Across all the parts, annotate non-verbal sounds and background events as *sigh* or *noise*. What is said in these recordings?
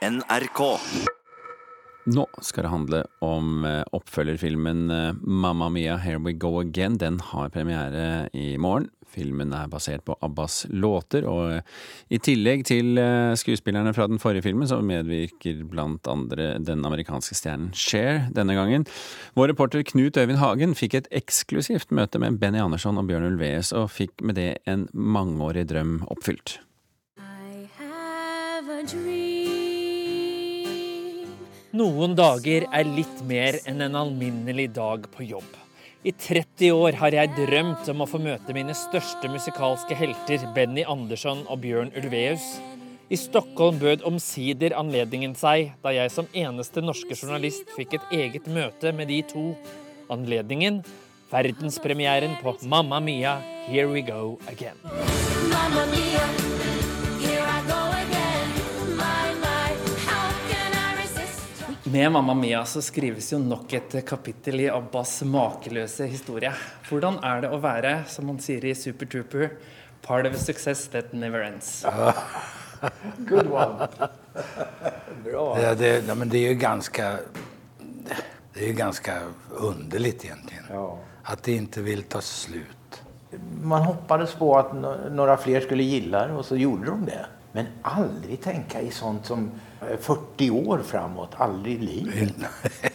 NRK. Nå skal det handle om eh, oppfølgerfilmen eh, Mamma Mia Here We Go Again. Den har premiere i morgen. Filmen er basert på Abbas låter, og eh, i tillegg til skuespillerne fra den forrige filmen, så medvirker blant andre den amerikanske stjernen Cher denne gangen. Vår reporter Knut Øyvind Hagen fikk et eksklusivt møte med Benny Andersson og Bjørn Ulveus, og fikk med det en mangeårig drøm oppfylt. I have a dream. Noen dager er litt mer enn en alminnelig dag på jobb. I 30 år har jeg drømt om å få møte mine største musikalske helter, Benny Andersson og Bjørn Ulveus. I Stockholm bød omsider anledningen seg, da jeg som eneste norske journalist fikk et eget møte med de to. Anledningen verdenspremieren på Mamma Mia, Here We Go Again. Mamma mia, Med Mamma Mia så skrives jo nok et kapittel i Abbas makeløse historie. Hvordan er det å være, som man sier i Super Trooper, part of a success that never ends? *laughs* Ja, det, ja, men det är ju ganska, det är ju ganska underligt egentligen. Att det inte vill ta slut. Man hoppades på att noen några fler skulle gilla det och så gjorde de det. Men aldrig tänka i sånt som eh, 40 år framåt, Aldri i livet.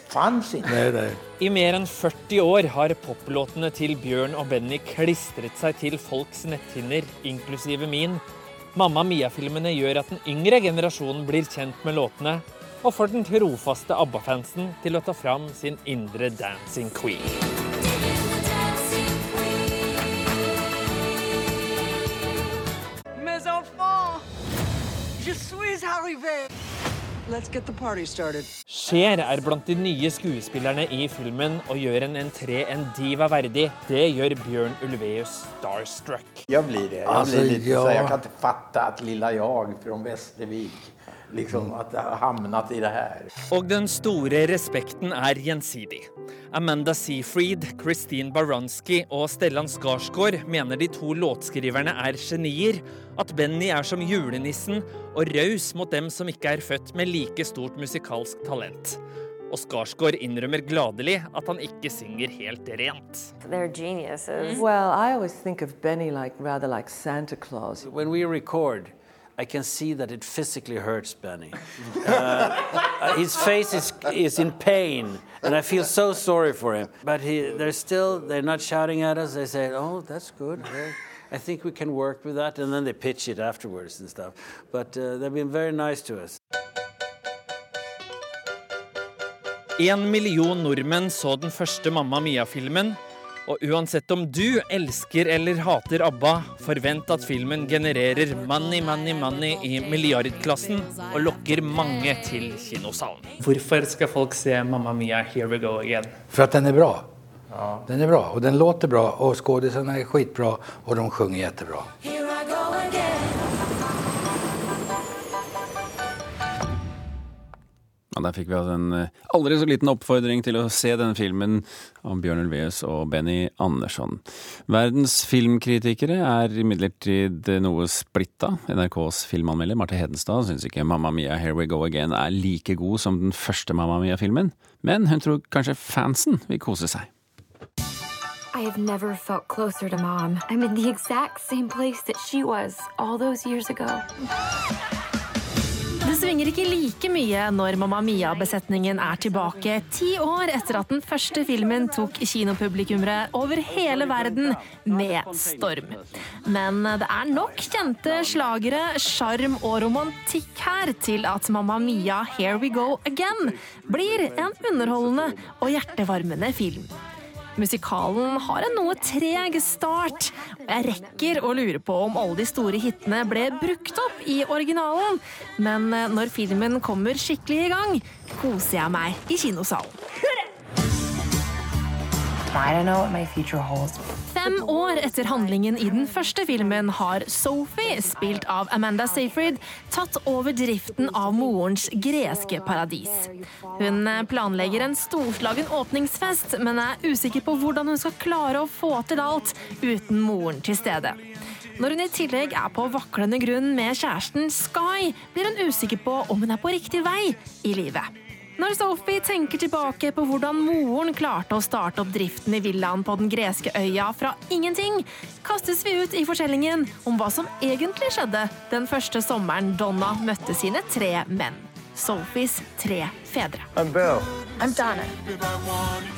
Fanns ikke. Nej, nej. I mer enn 40 år har poplåtene til Bjørn og Benny klistret seg til folks netthinner, inklusive min. Mamma Mia-filmene gjør at den yngre generasjonen blir kjent med låtene, og får den trofaste ABBA-fansen til å ta fram sin indre dancing queen. Cher er blant de nye skuespillerne i filmen og gjør en entré en diva verdig. Det gjør Bjørn Ulveus starstruck. Jeg blir det. Jeg, blir lite ja. så jeg kan ikke fatte at lilla jeg fra Västervik liksom at jeg har hamnat i det her. Og den store respekten er gjensidig. Amanda Seyfried, Christine Baranski og Stellan Skarsgård mener de to låtskriverne er genier, at Benny er som julenissen og raus mot dem som ikke er født med like stort musikalsk talent. Og Skarsgård innrømmer gladelig at han ikke synger helt rent. They're geniuses. Well, I always think of Benny like rather like Santa Claus. When we record, I can see that it physically hurts Benny. Uh, his face is, is in pain, and I feel so sorry for him. But he, they're still, they're not shouting at us. They say, oh, that's good. Well, I think we can work with that. And then they pitch it afterwards and stuff. But uh, they've been very nice to us. En million nordmenn så den første Mamma Mia-filmen. Og uansett om du elsker eller hater ABBA, forvent at filmen genererer money, money, money i milliardklassen og lokker mange til kinosalen. Hvorfor skal folk se Mamma Mia Here We Go Again? For at den er bra. Den er bra og den låter bra og skuespillerne er skitbra og de sjunger jättebra. Ja, Der fikk vi altså en eh, aldri så liten oppfordring til å se denne filmen om Bjørn Ulveus og Benny Andersson. Verdens filmkritikere er imidlertid noe splitta. NRKs filmanmelder Marte Hedenstad syns ikke Mamma Mia Here We Go Again er like god som den første Mamma Mia-filmen, men hun tror kanskje fansen vil kose seg. I have never felt closer to mom. I'm in the exact same place that she was all those years ago. Det svinger ikke like mye når Mamma Mia-besetningen er tilbake ti år etter at den første filmen tok kinopublikummere over hele verden med storm. Men det er nok kjente slagere, sjarm og romantikk her til at Mamma Mia Here We Go Again blir en underholdende og hjertevarmende film. Musikalen har en noe treg start. Jeg rekker å lure på om alle de store hitene ble brukt opp i originalen. Men eh, når filmen kommer skikkelig i gang, koser jeg meg i kinosalen. I don't know what my future holds. Fem år etter handlingen i den første filmen har Sophie, spilt av Amanda Seyfried, tatt over driften av morens greske paradis. Hun planlegger en storslagen åpningsfest, men er usikker på hvordan hun skal klare å få til alt uten moren til stede. Når hun i tillegg er på vaklende grunn med kjæresten Sky, blir hun usikker på om hun er på riktig vei i livet. Når Sophie tenker tilbake på hvordan moren klarte å starte opp driften i villaen på den greske øya fra ingenting, kastes vi ut i fortellingen om hva som egentlig skjedde den første sommeren Donna møtte sine tre menn. Sophies tre fedre. I'm Bill. I'm Donna.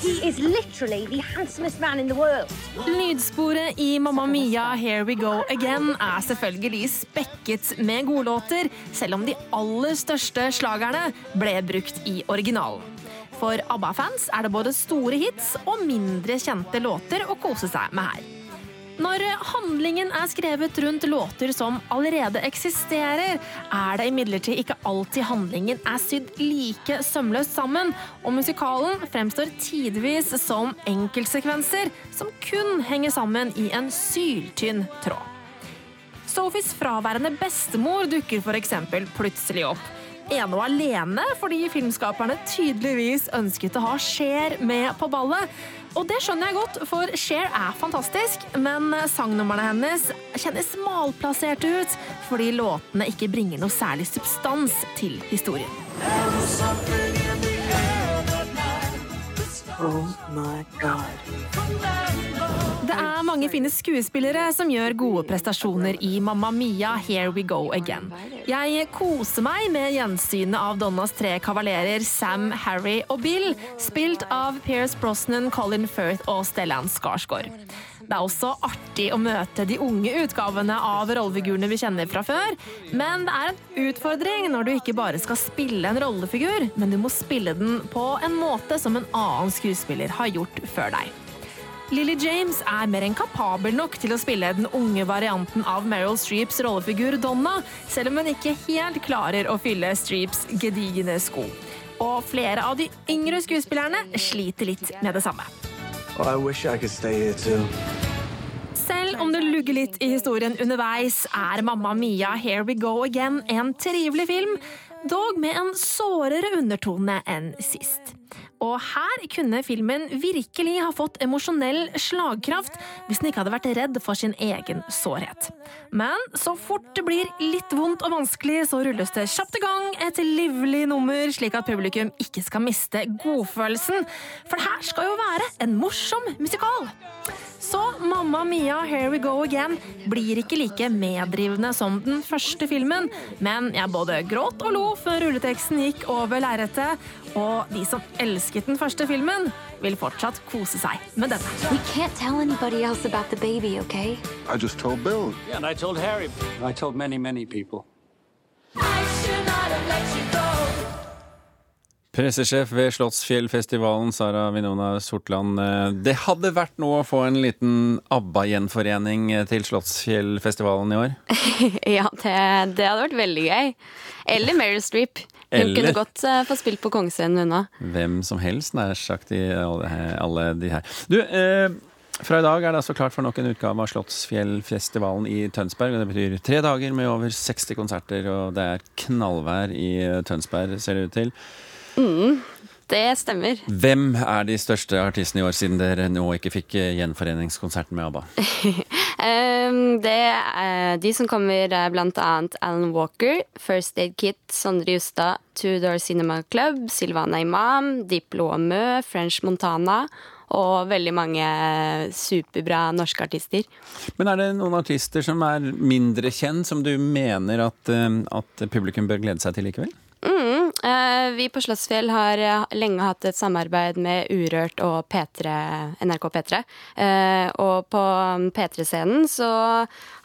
He is literally the handsomest man in the world. Lydsporet i Mamma Mia Here We Go Again er selvfølgelig spekket med godlåter, selv om de aller største slagerne ble brukt i originalen. For ABBA-fans er det både store hits og mindre kjente låter å kose seg med her. Når handlingen er skrevet rundt låter som allerede eksisterer, er det imidlertid ikke alltid handlingen er sydd like sømløst sammen, og musikalen fremstår tidvis som enkeltsekvenser som kun henger sammen i en syltynn tråd. Sophies fraværende bestemor dukker f.eks. plutselig opp. Ene og alene fordi filmskaperne tydeligvis ønsket å ha Cher med på ballet. Og det skjønner jeg godt, for Cher er fantastisk, men sangnumrene hennes kjennes malplasserte ut fordi låtene ikke bringer noe særlig substans til historien. Oh my god. Det er mange fine skuespillere som gjør gode prestasjoner i Mamma Mia Here We Go Again. Jeg koser meg med gjensynet av Donnas tre kavalerer Sam, Harry og Bill, spilt av Pierce Brosnan, Colin Firth og Stellan Skarsgård. Det er også artig å møte de unge utgavene av rollefigurene vi kjenner fra før, men det er en utfordring når du ikke bare skal spille en rollefigur, men du må spille den på en måte som en annen skuespiller har gjort før deg. Lily James er mer enn kapabel nok til å spille den unge varianten av Meryl Streeps rollefigur Donna, selv om hun ikke helt klarer å fylle Streeps gedigne sko. Og flere av de yngre skuespillerne sliter litt med det samme. I I. Selv om det lugger litt i historien underveis, er Mamma Mia Here We Go Again en trivelig film, dog med en sårere undertone enn sist. Og her kunne filmen virkelig ha fått emosjonell slagkraft hvis den ikke hadde vært redd for sin egen sårhet. Men så fort det blir litt vondt og vanskelig, så rulles det kjapt i gang et livlig nummer, slik at publikum ikke skal miste godfølelsen. For det her skal jo være en morsom musikal. Så Mamma Mia Here We Go Again blir ikke like meddrivende som den første filmen, men jeg både gråt og lo før rulleteksten gikk over lerretet, og de som elsket den første filmen, vil fortsatt kose seg med denne. We can't tell anybody else about the baby, okay? I just told Bill. Yeah, and I told Harry. I told many, many people. I should not have let you go. Pressesjef ved Slottsfjellfestivalen, Sara Vinona Sortland. Eh, Det hadde vært noe å få en liten ABBA-gjenforening til Slottsfjellfestivalen i år? *laughs* ja, det, det hadde vært veldig gøy. Eller Meryl Streep. Hun kunne godt uh, få spilt på Kongescenen, hun òg. Hvem som helst, nær sagt, i alle, alle de her. Du, eh, fra i dag er det altså klart for nok en utgave av Slottsfjellfestivalen i Tønsberg. og Det betyr tre dager med over 60 konserter, og det er knallvær i eh, Tønsberg, ser det ut til. Mm, det stemmer. Hvem er de største artistene i år, siden dere nå ikke fikk eh, gjenforeningskonserten med ABBA? *laughs* Ehm, det er, de som kommer, er annet Alan Walker, First Aid Kit, Sondre Justad, Door Cinema Club, Silvana Imam, Diplo og Mø, French Montana og veldig mange superbra norske artister. Men er det noen artister som er mindre kjent, som du mener at, eh, at publikum bør glede seg til likevel? Mm, eh, vi på Slottsfjell har eh, lenge hatt et samarbeid med Urørt og P3, NRK P3. Eh, og på P3-scenen så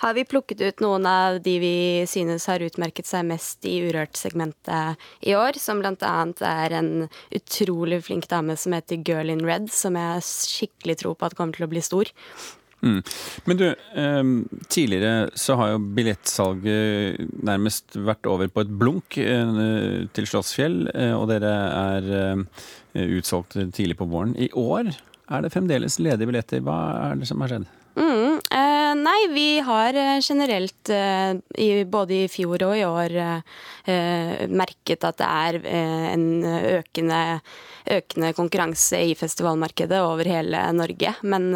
har vi plukket ut noen av de vi synes har utmerket seg mest i Urørt-segmentet i år. Som blant annet er en utrolig flink dame som heter Girl in Red, som jeg skikkelig tror på at kommer til å bli stor. Mm. Men du, eh, tidligere så har jo billettsalget nærmest vært over på et blunk eh, til Slottsfjell, eh, og dere er eh, utsolgt tidlig på våren. I år er det fremdeles ledige billetter. Hva er det som har skjedd? Mm, nei, vi har eh, generelt, eh, både i fjor og i år, eh, merket at det er en økende, økende konkurranse i festivalmarkedet over hele Norge. Men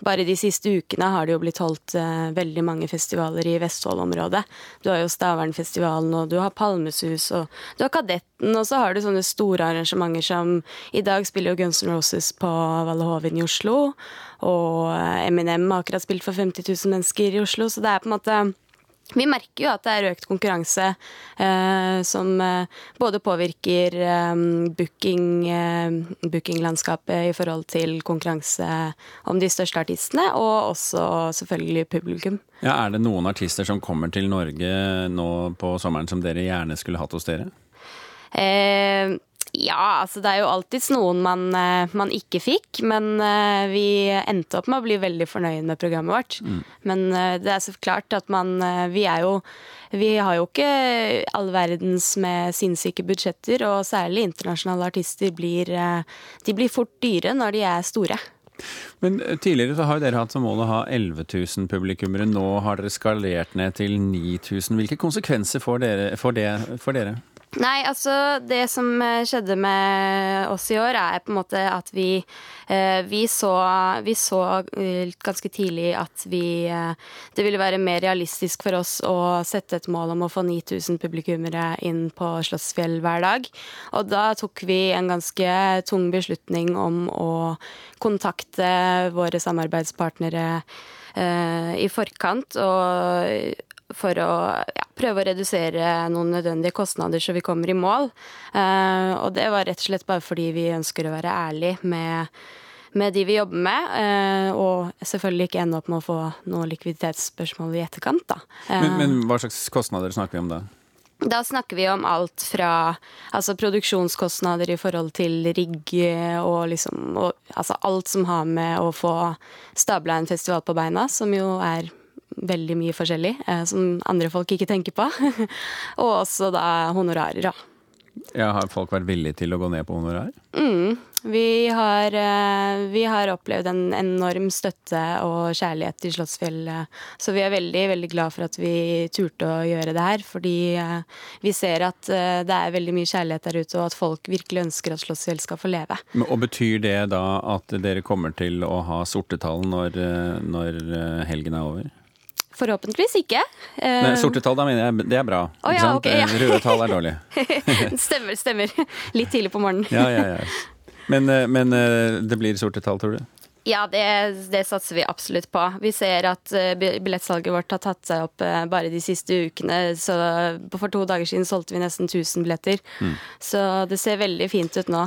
bare de siste ukene har det jo blitt holdt veldig mange festivaler i Vestfold-området. Du har jo Stavernfestivalen, og du har Palmesus, og du har Kadetten, og så har du sånne store arrangementer som I dag spiller jo Guns N' Roses på Valle Hovin i Oslo, og eh, Eminem har akkurat spilt for 50 000 mennesker i Oslo, så det er på en måte vi merker jo at det er økt konkurranse eh, som eh, både påvirker eh, booking, eh, bookinglandskapet i forhold til konkurranse om de største artistene, og også selvfølgelig publikum. Ja, Er det noen artister som kommer til Norge nå på sommeren som dere gjerne skulle hatt hos dere? Eh, ja, altså det er jo alltids noen man, eh, man ikke fikk, men eh, vi endte opp med å bli veldig fornøyd med programmet vårt. Men eh, det er så klart at man Vi er jo Vi har jo ikke all verdens med sinnssyke budsjetter, og særlig internasjonale artister blir De blir fort dyre når de er store. Men tidligere så har dere hatt som mål å ha 11 000 publikummere. Nå har dere skalert ned til 9000. Hvilke konsekvenser får, dere, får det for dere? Nei, altså det som eh, skjedde med oss i år, er på en måte at vi, eh, vi så, vi så eh, ganske tidlig at vi Det ville være mer realistisk for oss å sette et mål om å få 9000 publikummere inn på Slottsfjell hver dag. Og da tok vi en ganske tung beslutning om å kontakte våre samarbeidspartnere i forkant. og for å ja, prøve å redusere noen nødvendige kostnader så vi kommer i mål. Eh, og det var rett og slett bare fordi vi ønsker å være ærlige med, med de vi jobber med, eh, og selvfølgelig ikke ende opp med å få noen likviditetsspørsmål i etterkant. Da. Eh, Men, men hva slags kostnader snakker vi om da? da snakker vi om alt fra altså produksjonskostnader i forhold til rigg og liksom og, Altså alt som har med å få stabla en festival på beina, som jo er veldig mye forskjellig, eh, som andre folk ikke tenker på. *laughs* og også da honorarer, da. Ja, har folk vært villige til å gå ned på honorar? Mm. Vi har, eh, vi har opplevd en enorm støtte og kjærlighet til Slottsfjell. eh, Så vi er veldig, veldig glad for at vi turte å gjøre det her. Fordi eh, vi ser at det er veldig mye kjærlighet der ute, og at folk virkelig ønsker at Slottsfjell skal få leve. Og betyr det da at dere kommer til å ha sortetall når, når helgen er over? Forhåpentligvis ikke. Men Nei, sorte tall, da mener jeg det er bra. Ikke ja, sant? ok, ja. Eh, Røde tall er dårlig. *laughs* stemmer, stemmer. Litt tidlig på morgenen. Ja, ja, ja. Men, eh, men eh, det blir sorte tall, tror du? Ja, det, det satser vi absolutt på. Vi ser at eh, billettsalget vårt har tatt seg opp eh, bare de siste ukene. Så for to dager siden solgte vi nesten 1000 billetter. Mm. Så det ser veldig fint ut nå.